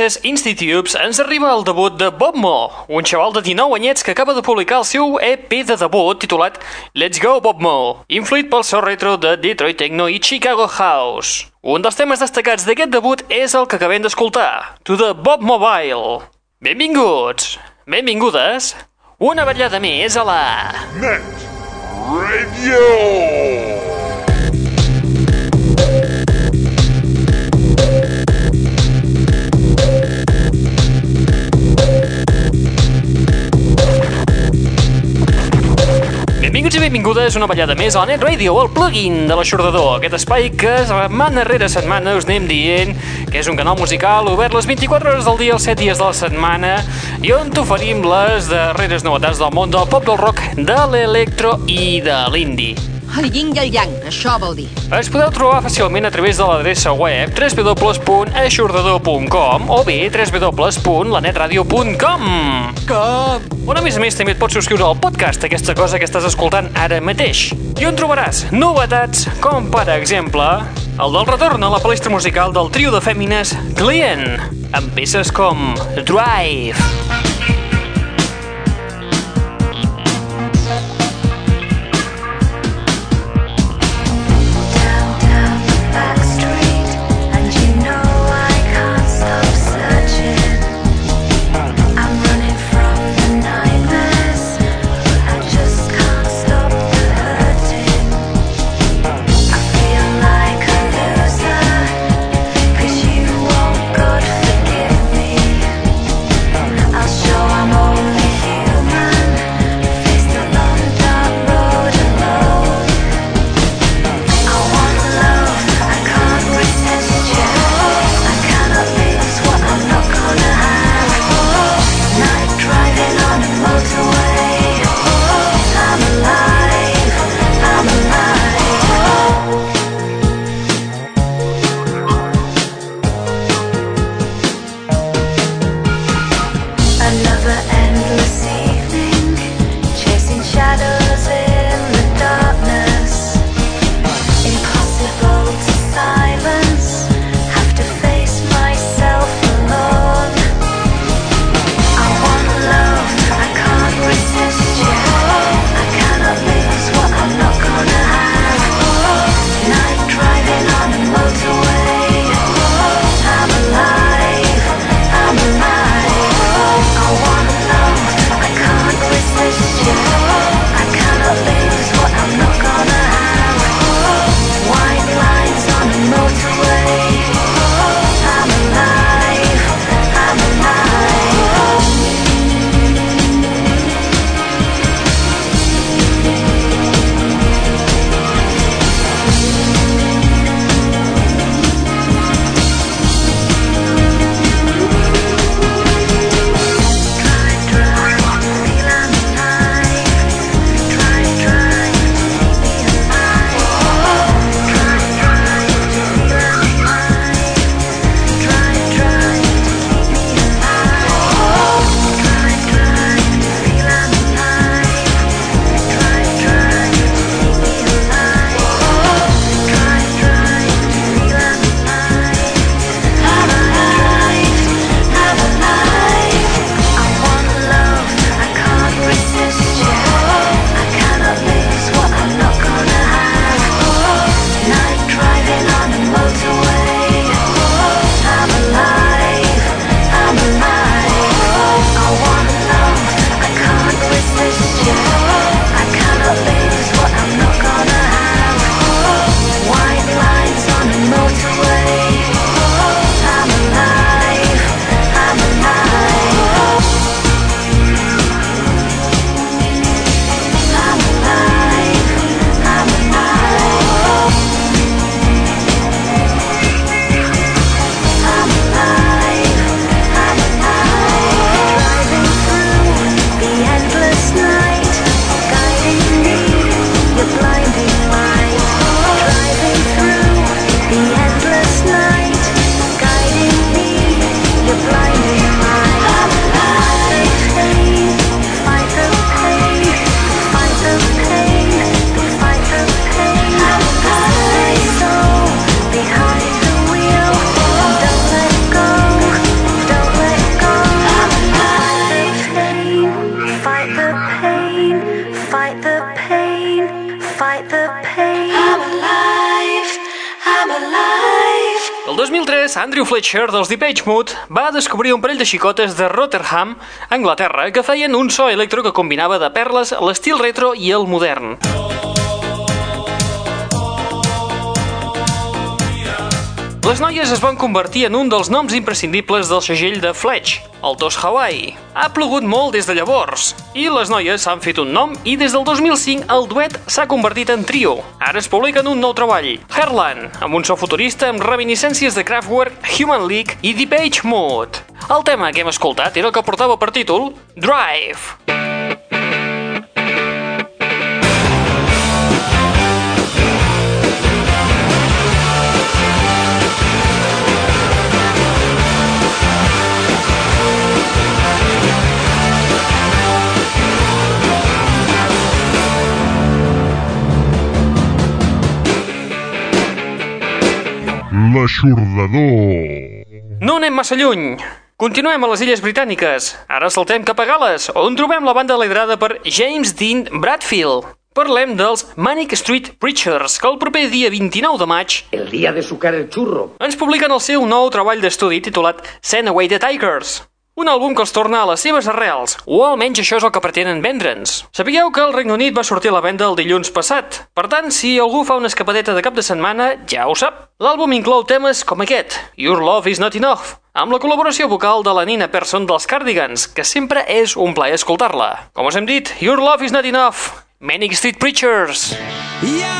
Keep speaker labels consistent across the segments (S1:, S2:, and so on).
S1: Voices Institutes ens arriba el debut de Bob Mo, un xaval de 19 anyets que acaba de publicar el seu EP de debut titulat Let's Go Bob Mo, influït pel so retro de Detroit Techno i Chicago House. Un dels temes destacats d'aquest debut és el que acabem d'escoltar, To the Bob Mobile. Benvinguts, benvingudes, una vetllada més a la...
S2: Net Radio.
S1: Benvinguts i benvingudes una ballada més a la Net Radio, el plugin de l'aixordador, aquest espai que setmana rere setmana us anem dient que és un canal musical obert les 24 hores del dia, els 7 dies de la setmana i on t'oferim les darreres novetats del món del pop, del rock, de l'electro i de l'indie.
S3: El yin i el yang, això vol dir.
S1: Ens podeu trobar fàcilment a través de l'adreça web www.aixordador.com o bé www.lanetradio.com
S3: Com?
S1: on a més a més també et pots subscriure al podcast, aquesta cosa que estàs escoltant ara mateix. I on trobaràs novetats com, per exemple, el del retorn a la palestra musical del trio de fèmines Client, amb peces com Drive.
S4: Down,
S1: Fletcher dels Depeche Mode va descobrir un parell de xicotes de Rotherham, Anglaterra, que feien un so electro que combinava de perles l'estil retro i el modern. Les noies es van convertir en un dels noms imprescindibles del segell de Fletch, el Tos Hawaii. Ha plogut molt des de llavors, i les noies s'han fet un nom i des del 2005 el duet s'ha convertit en trio. Ara es publiquen un nou treball, Herland, amb un so futurista amb reminiscències de Kraftwerk, Human League i Depeche Mode. El tema que hem escoltat era el que portava per títol Drive.
S2: L'aixordador.
S1: No anem massa lluny. Continuem a les Illes Britàniques. Ara saltem cap a Gales, on trobem la banda liderada per James Dean Bradfield. Parlem dels Manic Street Preachers, que el proper dia 29 de maig
S5: El día de sucar el churro.
S1: ens publiquen el seu nou treball d'estudi titulat Send Away the Tigers. Un àlbum que els torna a les seves arrels, o almenys això és el que pretenen vendre'ns. Sapigueu que el Regne Unit va sortir a la venda el dilluns passat. Per tant, si algú fa una escapadeta de cap de setmana, ja ho sap. L'àlbum inclou temes com aquest, Your Love Is Not Enough, amb la col·laboració vocal de la Nina Persson dels Cardigans, que sempre és un plaer escoltar-la. Com us hem dit, Your Love Is Not Enough, Manic Street Preachers.
S6: Your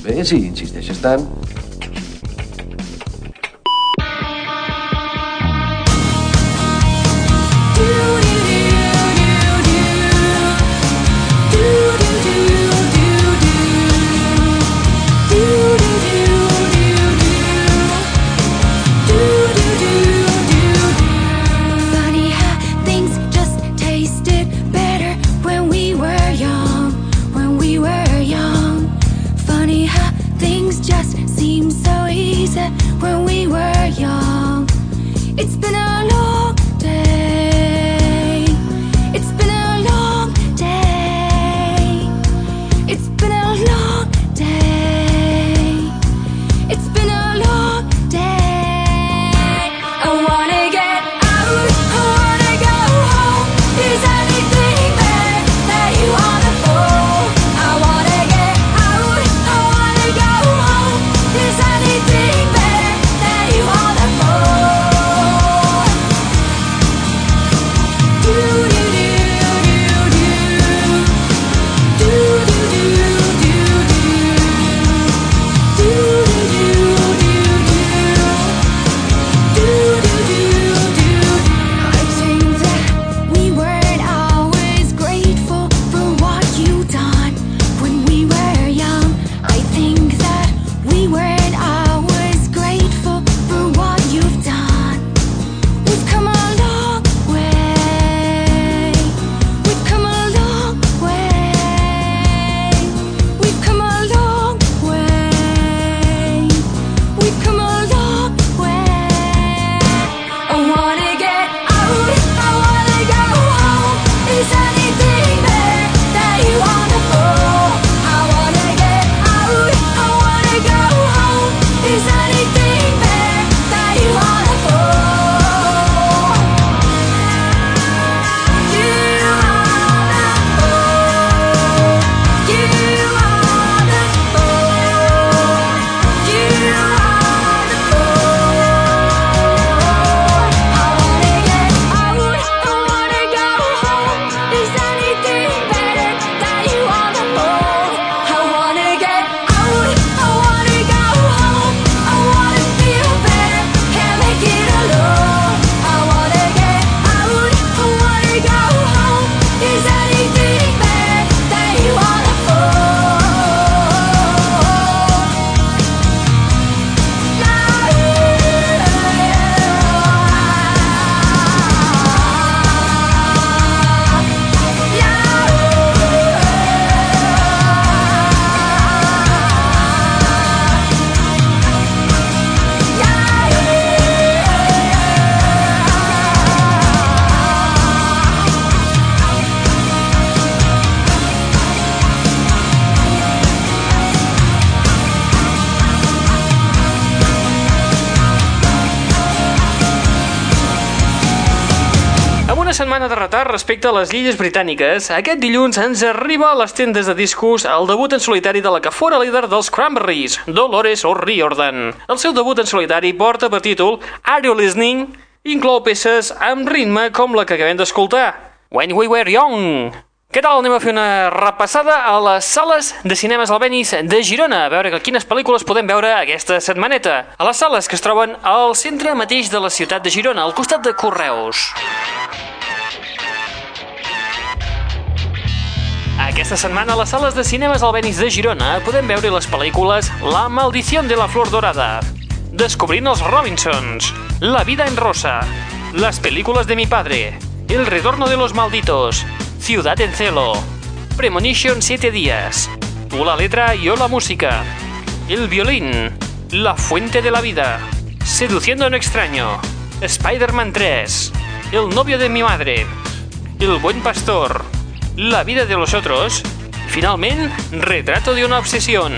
S2: Bé, si insisteixes tant.
S7: Funny
S1: respecte a les illes britàniques, aquest dilluns ens arriba a les tendes de discos el debut en solitari de la que fora líder dels Cranberries, Dolores O'Riordan. El seu debut en solitari porta per títol Are You Listening? inclou peces amb ritme com la que acabem d'escoltar, When We Were Young. Què tal? Anem a fer una repassada a les sales de cinemes albenis de Girona, a veure quines pel·lícules podem veure aquesta setmaneta. A les sales que es troben al centre mateix de la ciutat de Girona, al costat de Correus. Aquesta setmana a les sales de cinemes albenis de Girona podem veure les pel·lícules La maldición de la flor dorada, Descobrint els Robinsons, La vida en rosa, Las películas de mi padre, El retorno de los malditos, Ciudad en celo, Premonition 7 días, Tú la letra, yo la música, El violín, La fuente de la vida, Seduciendo a un extraño, Spider-Man 3, El novio de mi madre, El buen pastor, La vida de los otros, finalment, Retrato de una obsesión.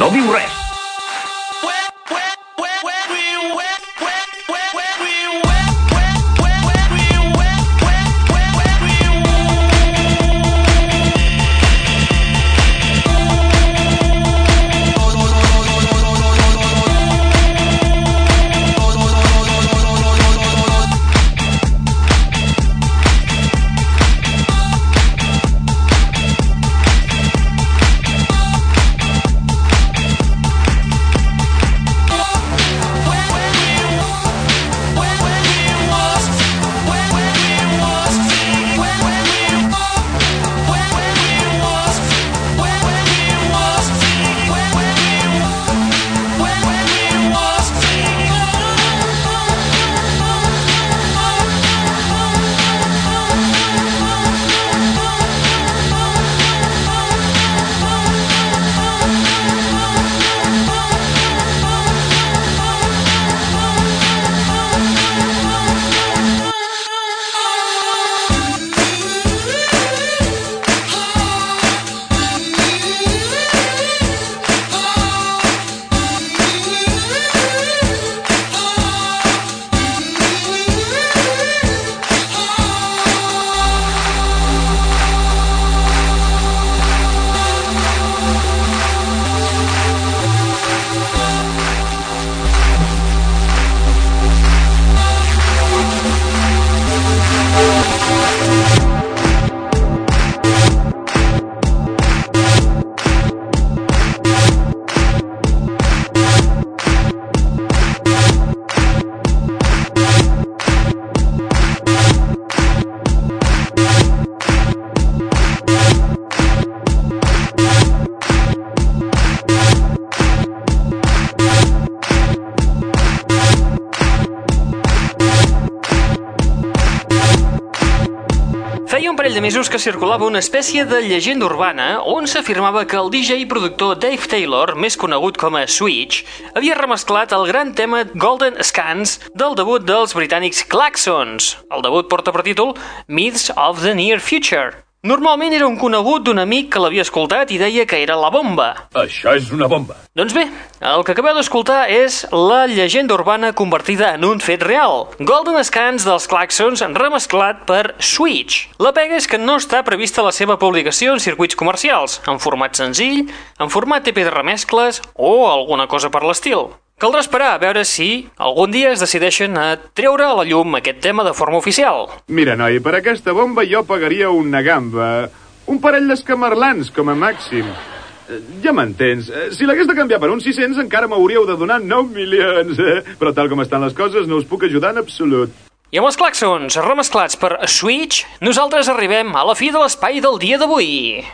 S2: Música. No diu res.
S1: Mesos que circulava una espècie de llegenda urbana on s'afirmava que el DJ i productor Dave Taylor, més conegut com a Switch, havia remesclat el gran tema Golden Scans del debut dels britànics Claxons. El debut porta per títol Myths of the Near Future. Normalment era un conegut d'un amic que l'havia escoltat i deia que era la bomba.
S2: Això és una bomba.
S1: Doncs bé, el que acabeu d'escoltar és la llegenda urbana convertida en un fet real. Golden Scans dels Claxons remesclat per Switch. La pega és que no està prevista la seva publicació en circuits comercials, en format senzill, en format TP de remescles o alguna cosa per l'estil. Caldrà esperar a veure si algun dia es decideixen a treure a la llum aquest tema de forma oficial.
S8: Mira, noi, per aquesta bomba jo pagaria una gamba. Un parell d'escamarlans, com a màxim. Eh, Ja m'entens. Eh, Si l'hagués de canviar per uns 600 encara m'hauríeu de donar 9 milions. Eh? Però tal com estan les coses no us puc ajudar en absolut.
S1: I amb els claxons remesclats per Switch, nosaltres arribem a la fi de l'espai del dia d'avui.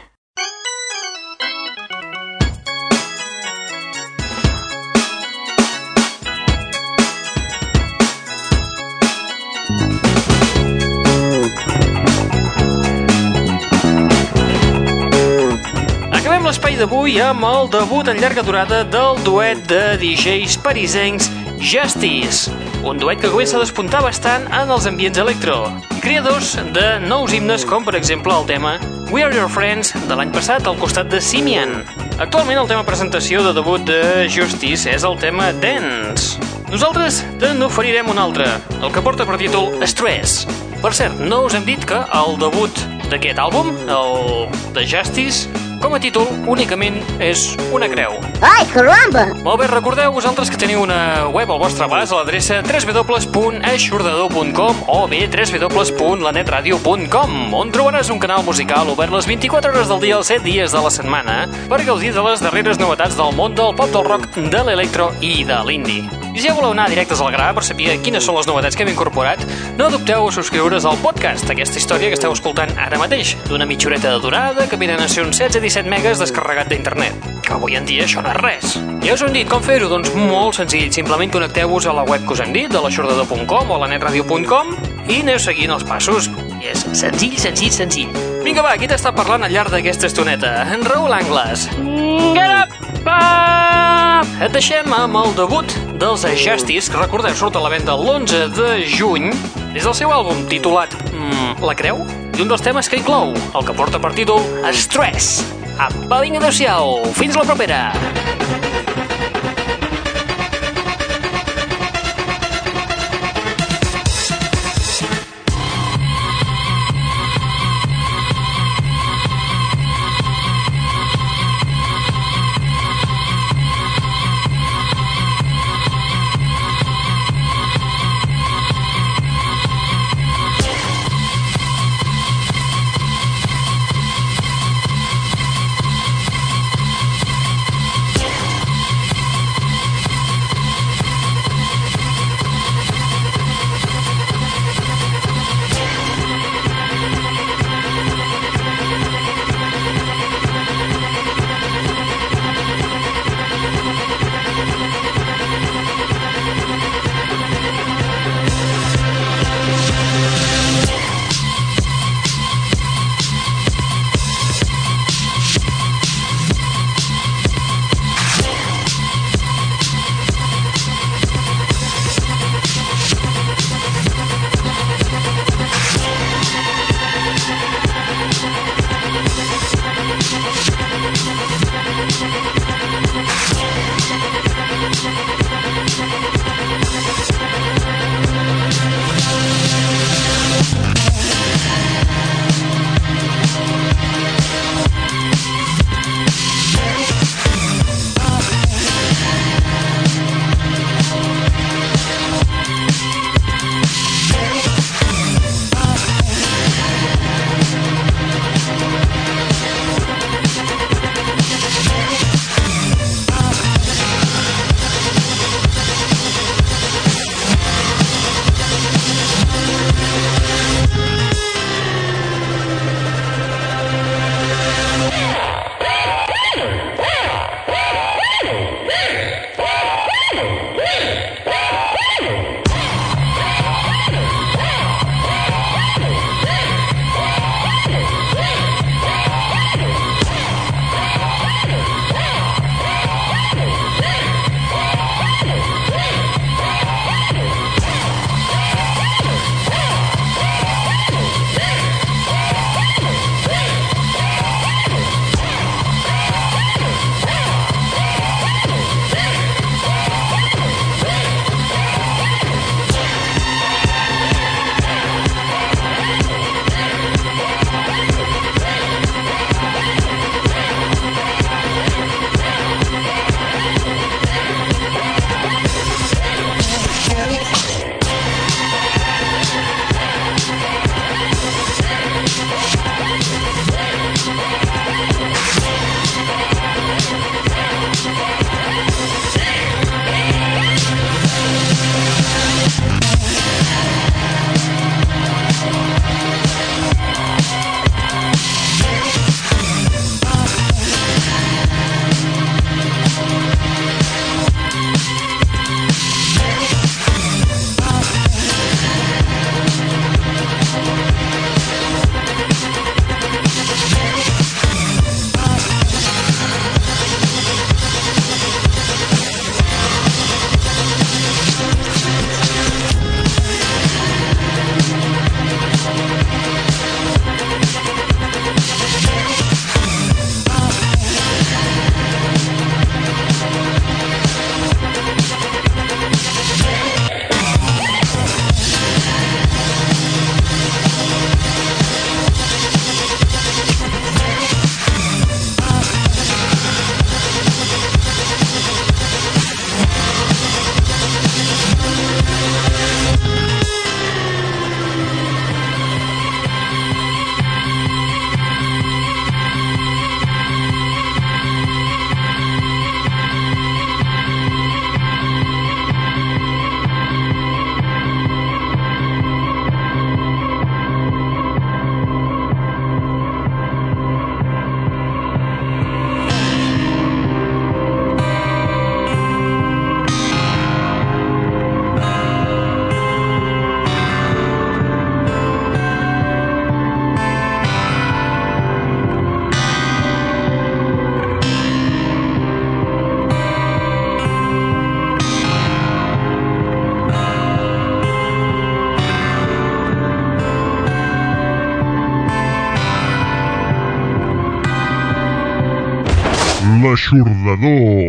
S1: D'avui amb el debut en llarga durada del duet de DJs parisencs Justice, un duet que comença a despuntar bastant en els ambients electro, creadors de nous himnes com per exemple el tema We Are Your Friends de l'any passat al costat de Simian. Actualment el tema presentació de debut de Justice és el tema Dance. Nosaltres te n'oferirem un altre, el que porta per títol Stress. Per cert, no us hem dit que el debut d'aquest àlbum, el de Justice, com a títol únicament és una creu.
S9: Ai, caramba!
S1: Molt bé, recordeu vosaltres que teniu una web al vostre abast a l'adreça www.aixordador.com o bé www.lanetradio.com on trobaràs un canal musical obert les 24 hores del dia els 7 dies de la setmana per gaudir de les darreres novetats del món del pop del rock, de l'electro i de l'indie. I si ja voleu anar directes al gra per saber quines són les novetats que hem incorporat, no dubteu a subscriure's al podcast, aquesta història que esteu escoltant ara mateix, d'una mitjoreta de durada que venen a ser uns 16-17 megas descarregat d'internet, que avui en dia això no és res. Ja us hem dit, com fer-ho? Doncs molt senzill, simplement connecteu-vos a la web que us hem dit, de l'aixordador.com o a la netradio.com i aneu seguint els passos. I és senzill, senzill, senzill. Vinga, va, qui t'està parlant al llarg d'aquesta estoneta? En Raül Angles. Get up! Et deixem amb el debut dels Justice, que recordeu, surt a la venda l'11 de juny, des del seu àlbum titulat mm, La Creu, i un dels temes que inclou, el que porta per títol Stress. Apa, vinga, adeu-siau, fins la propera!
S2: L'aixordador.